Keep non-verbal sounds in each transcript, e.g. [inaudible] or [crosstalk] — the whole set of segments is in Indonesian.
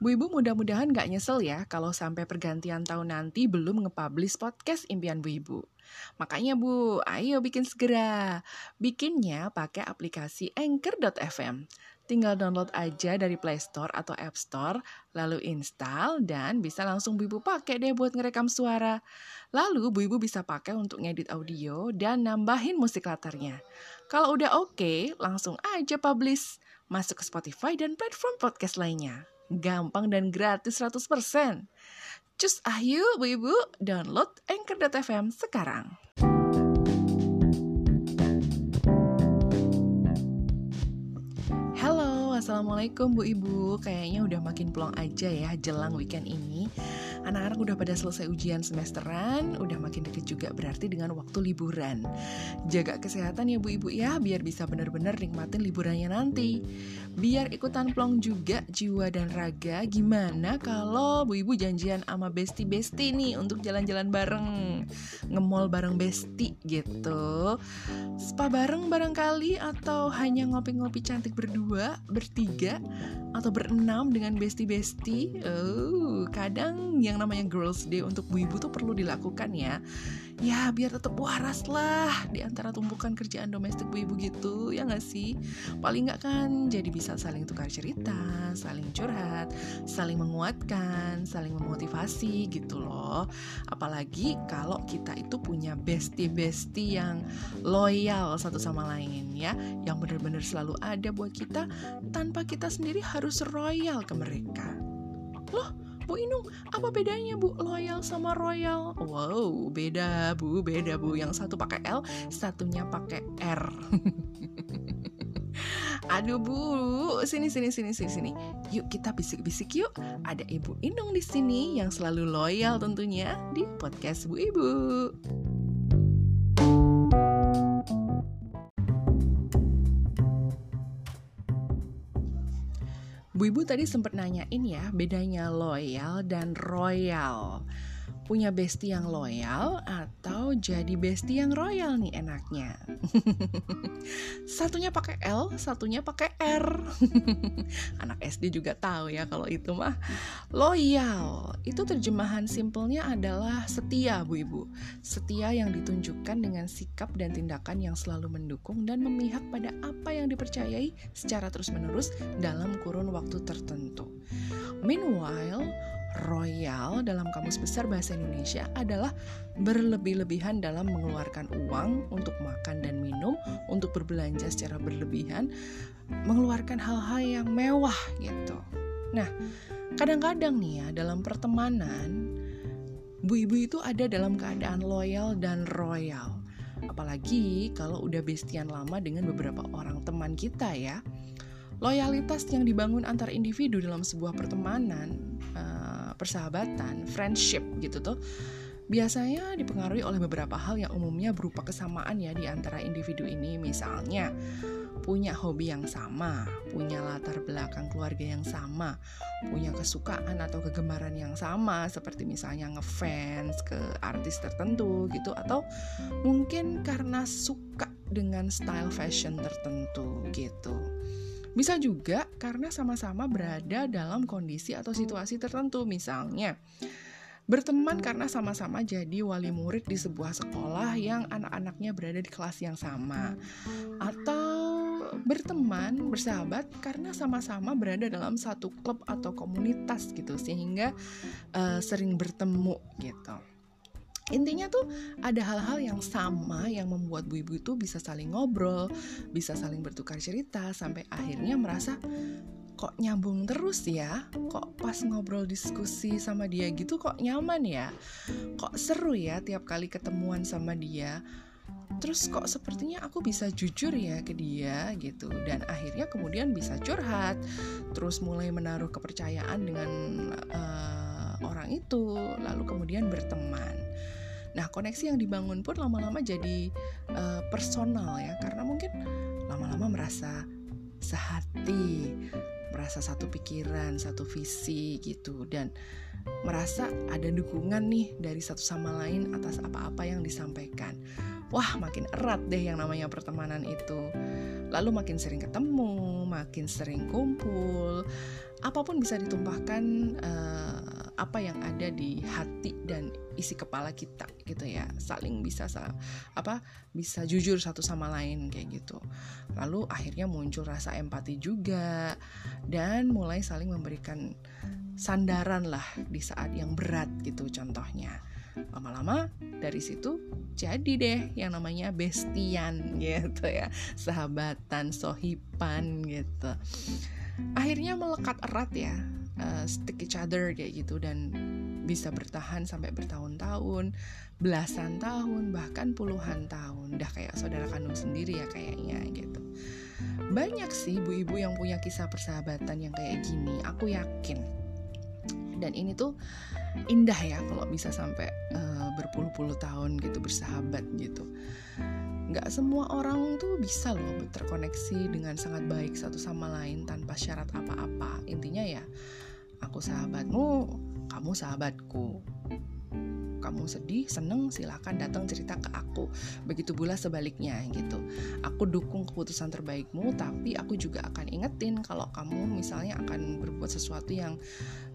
Bu Ibu mudah-mudahan gak nyesel ya kalau sampai pergantian tahun nanti belum nge-publish podcast Impian Bu Ibu. Makanya Bu, ayo bikin segera. Bikinnya pakai aplikasi Anchor.fm. Tinggal download aja dari Play Store atau App Store, lalu install dan bisa langsung Bu Ibu pakai deh buat ngerekam suara. Lalu Bu Ibu bisa pakai untuk ngedit audio dan nambahin musik latarnya. Kalau udah oke, okay, langsung aja publish. Masuk ke Spotify dan platform podcast lainnya gampang dan gratis 100%. Cus ayo Bu Ibu, download Anchor.fm sekarang. Assalamualaikum Bu Ibu. Kayaknya udah makin plong aja ya jelang weekend ini anak-anak udah pada selesai ujian semesteran, udah makin deket juga berarti dengan waktu liburan. Jaga kesehatan ya Bu Ibu ya, biar bisa benar-benar nikmatin liburannya nanti. Biar ikutan plong juga jiwa dan raga, gimana kalau Bu Ibu janjian sama besti-besti nih untuk jalan-jalan bareng, ngemol bareng besti gitu. Spa bareng barangkali atau hanya ngopi-ngopi cantik berdua, bertiga, atau berenam dengan besti-besti. Oh, kadang yang namanya Girls Day untuk bu ibu tuh perlu dilakukan ya. Ya, biar tetap waras lah di antara tumpukan kerjaan domestik bu ibu gitu, ya nggak sih? Paling nggak kan jadi bisa saling tukar cerita, saling curhat, saling menguatkan, saling memotivasi gitu loh. Apalagi kalau kita itu punya bestie-bestie yang loyal satu sama lain ya, yang benar-benar selalu ada buat kita tanpa kita sendiri harus royal ke mereka. Loh, Bu Inung, apa bedanya Bu loyal sama royal? Wow, beda Bu, beda Bu. Yang satu pakai L, satunya pakai R. [laughs] Aduh Bu, sini sini sini sini sini. Yuk kita bisik-bisik yuk. Ada Ibu Inung di sini yang selalu loyal tentunya di podcast Bu Ibu. Bu Ibu tadi sempat nanyain ya bedanya loyal dan royal punya bestie yang loyal atau jadi bestie yang royal nih enaknya. [laughs] satunya pakai L, satunya pakai R. [laughs] Anak SD juga tahu ya kalau itu mah. Loyal itu terjemahan simpelnya adalah setia, Bu Ibu. Setia yang ditunjukkan dengan sikap dan tindakan yang selalu mendukung dan memihak pada apa yang dipercayai secara terus-menerus dalam kurun waktu tertentu. Meanwhile, royal dalam kamus besar bahasa Indonesia adalah berlebih-lebihan dalam mengeluarkan uang untuk makan dan minum, untuk berbelanja secara berlebihan, mengeluarkan hal-hal yang mewah gitu. Nah, kadang-kadang nih ya dalam pertemanan, bu ibu itu ada dalam keadaan loyal dan royal. Apalagi kalau udah bestian lama dengan beberapa orang teman kita ya. Loyalitas yang dibangun antar individu dalam sebuah pertemanan persahabatan, friendship gitu tuh biasanya dipengaruhi oleh beberapa hal yang umumnya berupa kesamaan ya di antara individu ini. Misalnya, punya hobi yang sama, punya latar belakang keluarga yang sama, punya kesukaan atau kegemaran yang sama seperti misalnya ngefans ke artis tertentu gitu atau mungkin karena suka dengan style fashion tertentu gitu. Bisa juga karena sama-sama berada dalam kondisi atau situasi tertentu, misalnya berteman karena sama-sama jadi wali murid di sebuah sekolah yang anak-anaknya berada di kelas yang sama, atau berteman, bersahabat karena sama-sama berada dalam satu klub atau komunitas gitu, sehingga uh, sering bertemu gitu. Intinya tuh ada hal-hal yang sama yang membuat bu ibu itu bisa saling ngobrol, bisa saling bertukar cerita sampai akhirnya merasa kok nyambung terus ya? Kok pas ngobrol diskusi sama dia gitu kok nyaman ya? Kok seru ya tiap kali ketemuan sama dia? Terus kok sepertinya aku bisa jujur ya ke dia gitu. Dan akhirnya kemudian bisa curhat terus mulai menaruh kepercayaan dengan uh, orang itu lalu kemudian berteman Nah, koneksi yang dibangun pun lama-lama jadi uh, personal ya, karena mungkin lama-lama merasa sehati, merasa satu pikiran, satu visi gitu, dan merasa ada dukungan nih dari satu sama lain atas apa-apa yang disampaikan. wah makin erat deh yang namanya pertemanan itu lalu makin sering ketemu makin sering kumpul. Apa pun bisa ditumpahkan uh, apa yang ada di hati dan isi kepala kita gitu ya. Saling bisa apa bisa jujur satu sama lain kayak gitu. Lalu akhirnya muncul rasa empati juga dan mulai saling memberikan sandaran lah di saat yang berat gitu contohnya lama-lama dari situ jadi deh yang namanya bestian gitu ya sahabatan sohipan gitu. Akhirnya melekat erat ya uh, stick each other kayak gitu dan bisa bertahan sampai bertahun-tahun belasan tahun bahkan puluhan tahun. Dah kayak saudara kandung sendiri ya kayaknya gitu. Banyak sih ibu-ibu yang punya kisah persahabatan yang kayak gini aku yakin dan ini tuh indah ya kalau bisa sampai uh, berpuluh-puluh tahun gitu bersahabat gitu nggak semua orang tuh bisa loh terkoneksi dengan sangat baik satu sama lain tanpa syarat apa-apa intinya ya aku sahabatmu kamu sahabatku kamu sedih, seneng, silahkan datang cerita ke aku. Begitu pula sebaliknya gitu. Aku dukung keputusan terbaikmu, tapi aku juga akan ingetin kalau kamu misalnya akan berbuat sesuatu yang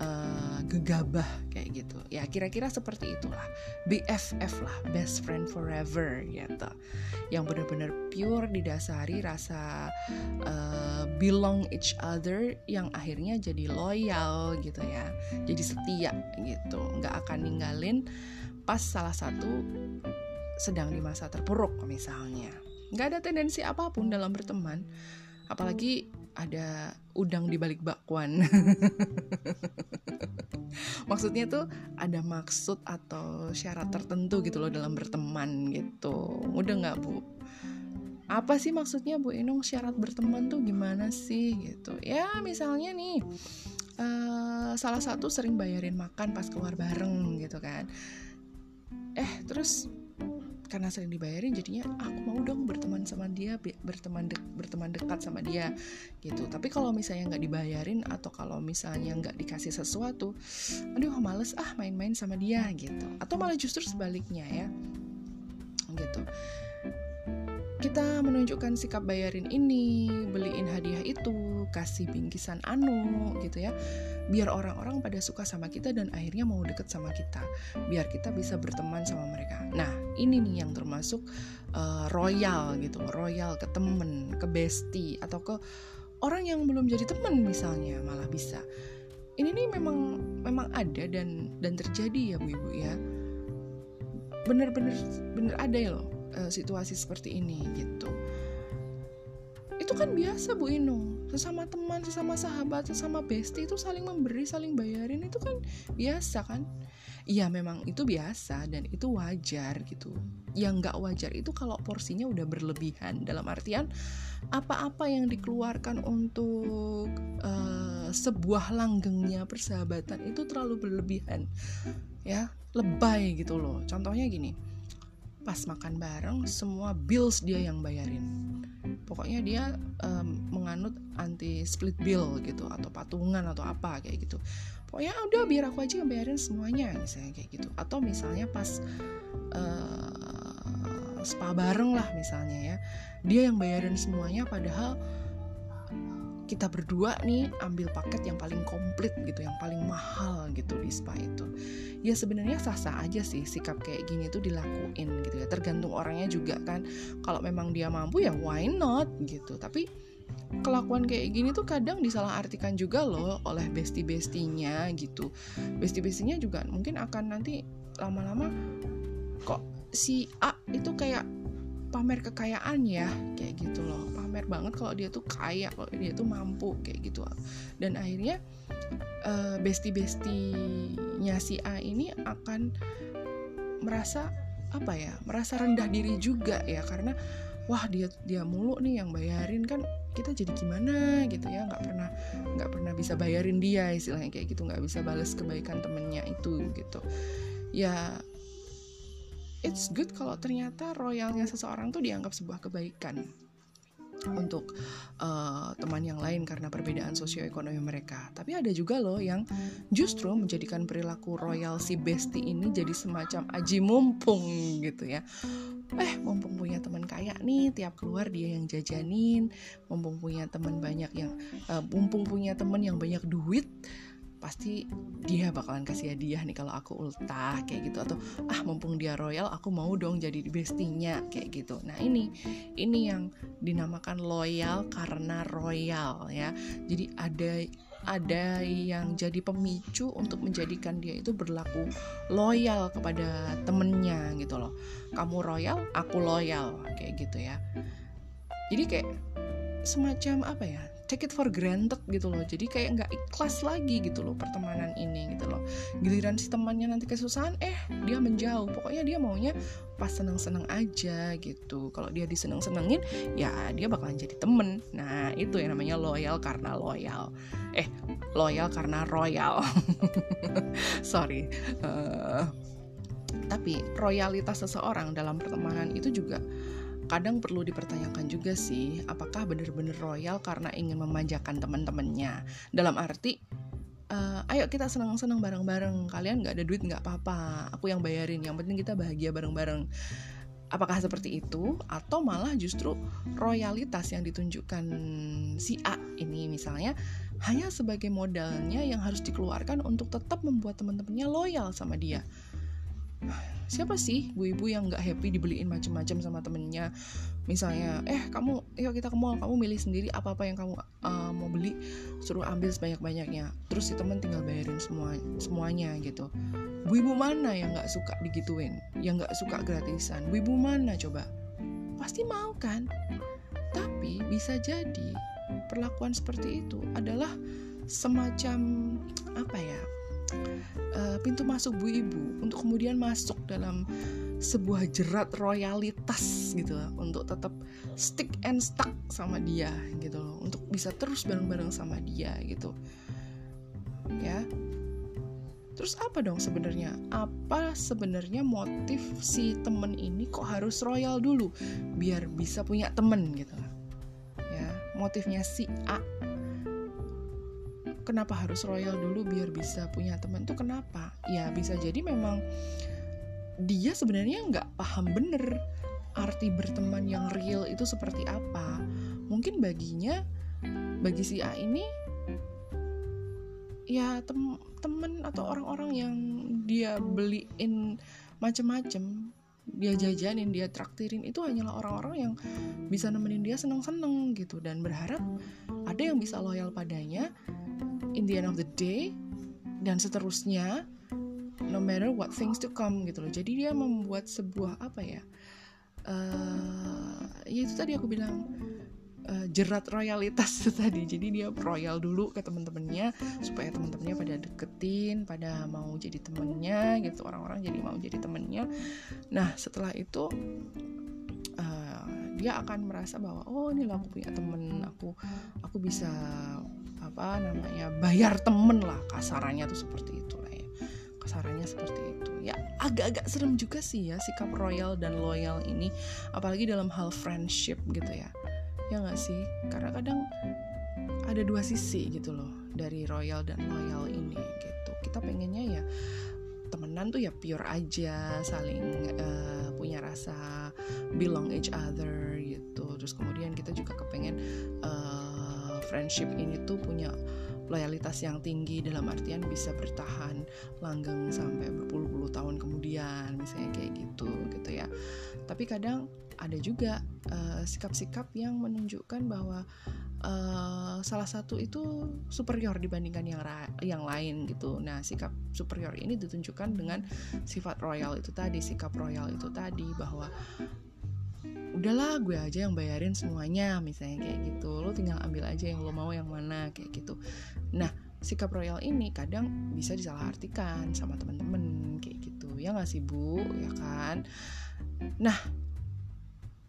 uh, gegabah kayak gitu. Ya kira-kira seperti itulah. BFF lah, best friend forever gitu. Yang benar-benar pure didasari rasa uh, belong each other yang akhirnya jadi loyal gitu ya. Jadi setia gitu, nggak akan ninggalin pas salah satu sedang di masa terpuruk misalnya nggak ada tendensi apa pun dalam berteman apalagi ada udang di balik bakwan. [laughs] Maksudnya tuh ada maksud atau syarat tertentu gitu loh dalam berteman gitu. Udah nggak bu? Apa sih maksudnya Bu Inung syarat berteman tuh gimana sih gitu? Ya misalnya nih uh, salah satu sering bayarin makan pas keluar bareng gitu kan. Eh terus karena sering dibayarin jadinya aku mau dong berteman sama dia berteman de berteman dekat sama dia gitu. Tapi kalau misalnya nggak dibayarin atau kalau misalnya nggak dikasih sesuatu aduh males ah main-main sama dia gitu. Atau malah justru sebaliknya ya gitu. Kita menunjukkan sikap bayarin ini, beliin hadiah itu, kasih bingkisan anu gitu ya. Biar orang-orang pada suka sama kita dan akhirnya mau deket sama kita. Biar kita bisa berteman sama mereka. Nah, ini nih yang termasuk uh, royal gitu, royal ke temen, ke bestie atau ke orang yang belum jadi temen misalnya malah bisa. Ini nih memang memang ada dan dan terjadi ya Bu Ibu ya. Bener-bener bener ada ya loh uh, situasi seperti ini gitu itu kan biasa Bu Inung sesama teman sesama sahabat sesama bestie itu saling memberi saling bayarin itu kan biasa kan? Iya memang itu biasa dan itu wajar gitu. Yang nggak wajar itu kalau porsinya udah berlebihan. Dalam artian apa-apa yang dikeluarkan untuk uh, sebuah langgengnya persahabatan itu terlalu berlebihan. Ya lebay gitu loh. Contohnya gini pas makan bareng semua bills dia yang bayarin pokoknya dia um, menganut anti split bill gitu atau patungan atau apa kayak gitu. Pokoknya udah biar aku aja yang bayarin semuanya misalnya kayak gitu. Atau misalnya pas uh, spa bareng lah misalnya ya. Dia yang bayarin semuanya padahal kita berdua nih ambil paket yang paling komplit gitu, yang paling mahal gitu di spa itu. Ya sebenarnya sah-sah aja sih sikap kayak gini tuh dilakuin gitu ya. Tergantung orangnya juga kan. Kalau memang dia mampu ya why not gitu. Tapi kelakuan kayak gini tuh kadang disalahartikan juga loh oleh bestie-bestinya gitu. Bestie-bestinya juga mungkin akan nanti lama-lama kok si A itu kayak pamer kekayaan ya kayak gitu loh. Pamer banget kalau dia tuh kaya kalau dia tuh mampu kayak gitu. Dan akhirnya uh, eh, besti bestinya si A ini akan merasa apa ya merasa rendah diri juga ya. Karena wah dia dia mulu nih yang bayarin. Kan kita jadi gimana gitu ya? Nggak pernah nggak pernah bisa bayarin dia istilahnya kayak gitu. Nggak bisa balas kebaikan temennya itu gitu. Ya it's good kalau ternyata royalnya seseorang tuh dianggap sebuah kebaikan untuk uh, teman yang lain karena perbedaan sosioekonomi mereka. Tapi ada juga loh yang justru menjadikan perilaku royal si bestie ini jadi semacam aji mumpung gitu ya. eh mumpung punya teman kaya nih tiap keluar dia yang jajanin mumpung punya teman banyak yang uh, mumpung punya teman yang banyak duit pasti dia bakalan kasih hadiah nih kalau aku ultah kayak gitu. Atau ah mumpung dia royal aku mau dong jadi bestinya kayak gitu. Nah ini ini yang dinamakan loyal karena royal ya. Jadi ada ada yang jadi pemicu untuk menjadikan dia itu berlaku loyal kepada temennya gitu loh. Kamu royal aku loyal kayak gitu ya. Jadi kayak semacam apa ya take it for granted gitu loh. Jadi kayak nggak ikhlas lagi gitu loh pertemanan ini gitu loh. Giliran si temannya nanti kesusahan eh dia menjauh. Pokoknya dia maunya pas seneng-seneng aja gitu. Kalau dia diseneng-senengin ya dia bakalan jadi temen. Nah itu yang namanya loyal karena loyal. Eh loyal karena royal. [laughs] Sorry. Uh, tapi royalitas seseorang dalam pertemanan itu juga kadang perlu dipertanyakan juga sih apakah benar-benar royal karena ingin memanjakan teman-temannya? Dalam arti uh, ayo kita senang-senang bareng-bareng. Kalian nggak ada duit nggak apa-apa. Aku yang bayarin. Yang penting kita bahagia bareng-bareng. Apakah seperti itu? Atau malah justru royalitas yang ditunjukkan si A ini misalnya hanya sebagai modalnya yang harus dikeluarkan untuk tetap membuat teman-temannya loyal sama dia siapa sih ibu-ibu yang nggak happy dibeliin macam-macam sama temennya? Misalnya eh kamu yuk kita ke mall kamu milih sendiri apa apa yang kamu uh, mau beli suruh ambil sebanyak banyaknya terus si temen tinggal bayarin semua semuanya gitu. Ibu-ibu mana yang nggak suka digituin? Yang nggak suka gratisan? Ibu-ibu mana coba? Pasti mau kan? Tapi bisa jadi perlakuan seperti itu adalah semacam apa ya uh, pintu masuk bu ibu untuk kemudian masuk dalam sebuah jerat royalitas gitu loh, untuk tetap stick and stuck sama dia gitu loh untuk bisa terus bareng-bareng sama dia gitu. Ya. Terus apa dong sebenarnya? Apa sebenarnya motif si temen ini kok harus royal dulu? Biar bisa punya temen gitu ya motifnya si A kenapa harus royal dulu biar bisa punya teman tuh kenapa? Ya bisa jadi memang dia sebenarnya nggak paham bener arti berteman yang real itu seperti apa. Mungkin baginya bagi si A ini ya tem temen atau orang-orang yang dia beliin macem-macem dia jajanin dia traktirin itu hanyalah orang-orang yang bisa nemenin dia seneng-seneng gitu. Dan berharap ada yang bisa loyal padanya in the end of the day dan seterusnya no matter what things to come gitu loh. Jadi dia membuat sebuah apa ya? Uh, ya itu tadi aku bilang uh, jerat royalitas itu tadi. Jadi dia royal dulu ke temen-temennya supaya temen-temennya pada deketin pada mau jadi temennya gitu. Orang-orang jadi mau jadi temennya. Nah setelah itu uh, dia akan merasa bahwa oh ini aku punya temen. Aku aku bisa apa namanya bayar temen lah kasarannya tuh seperti itu lah ya. Kasarannya seperti itu. Ya agak-agak serem juga sih ya sikap royal dan loyal ini apalagi dalam hal friendship gitu ya. Ya nggak sih? Karena kadang ada dua sisi gitu loh dari royal dan loyal ini gitu. Kita pengennya ya temenan tuh ya pure aja saling uh, punya rasa belong each other gitu. Terus kemudian kita juga kepengen uh, friendship ini tuh punya loyalitas yang tinggi dalam artian bisa bertahan langgeng sampai berpuluh-puluh tahun kemudian misalnya kayak gitu gitu ya. Tapi kadang ada juga eh, sikap-sikap uh, yang menunjukkan bahwa uh, salah satu itu superior dibandingkan yang yang lain gitu. Nah sikap superior ini ditunjukkan dengan sifat royal itu tadi sikap royal itu tadi bahwa udahlah gue aja yang bayarin semuanya misalnya kayak gitu. Lo tinggal ambil aja yang lo mau yang mana kayak gitu. Nah sikap royal ini kadang bisa disalahartikan sama temen-temen kayak gitu. Ya nggak sih bu? Ya kan? Nah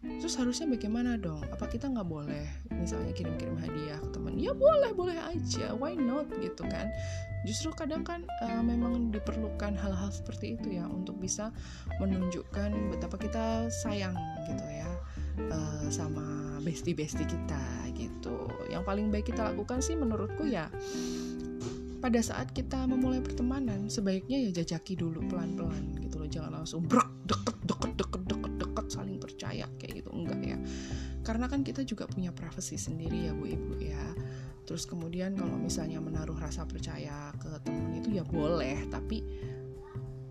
terus harusnya bagaimana dong? Apa kita nggak boleh misalnya kirim-kirim hadiah ke temen ya boleh boleh aja. Why not? Gitu kan. Justru kadang kan uh, memang diperlukan hal-hal seperti itu ya untuk bisa menunjukkan betapa kita sayang gitu ya uh, sama bestie-bestie kita gitu. Yang paling baik kita lakukan sih menurutku ya pada saat kita memulai pertemanan sebaiknya ya jajaki dulu pelan-pelan gitu loh. Jangan langsung brok deket deket deket karena kan kita juga punya privasi sendiri ya bu ibu ya. Terus kemudian kalau misalnya menaruh rasa percaya ke temen itu ya boleh tapi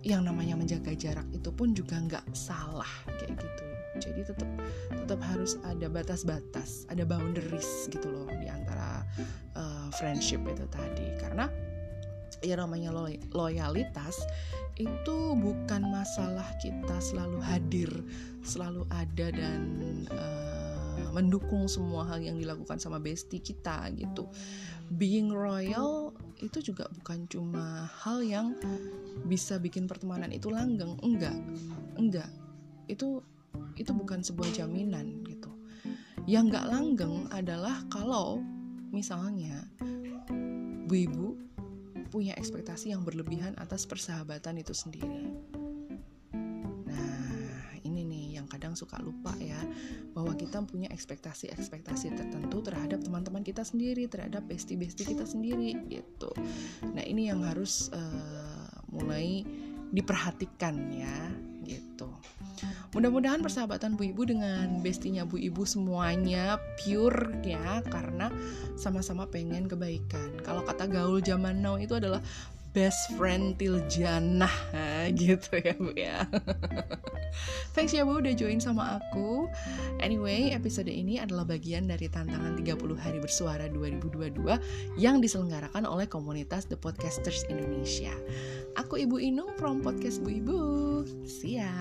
yang namanya menjaga jarak itu pun juga nggak salah kayak gitu. Jadi tetap tetap harus ada batas-batas ada boundaries gitu loh di antara uh, friendship itu tadi. Karena ya namanya lo loyalitas itu bukan masalah kita selalu hadir selalu ada dan uh, mendukung semua hal yang dilakukan sama bestie kita gitu. Being royal itu juga bukan cuma hal yang bisa bikin pertemanan itu langgeng enggak enggak. Itu itu bukan sebuah jaminan gitu. Yang enggak langgeng adalah kalau misalnya bu ibu punya ekspektasi yang berlebihan atas persahabatan itu sendiri suka lupa ya bahwa kita punya ekspektasi-ekspektasi tertentu terhadap teman-teman kita sendiri, terhadap bestie-bestie kita sendiri gitu. Nah, ini yang harus uh, mulai diperhatikan ya gitu. Mudah-mudahan persahabatan Bu Ibu dengan bestinya Bu Ibu semuanya pure ya karena sama-sama pengen kebaikan. Kalau kata gaul zaman now itu adalah best friend till jannah gitu ya bu ya. [laughs] Thanks ya bu udah join sama aku. Anyway episode ini adalah bagian dari tantangan 30 hari bersuara 2022 yang diselenggarakan oleh komunitas The Podcasters Indonesia. Aku Ibu Inung from Podcast Bu Ibu. See ya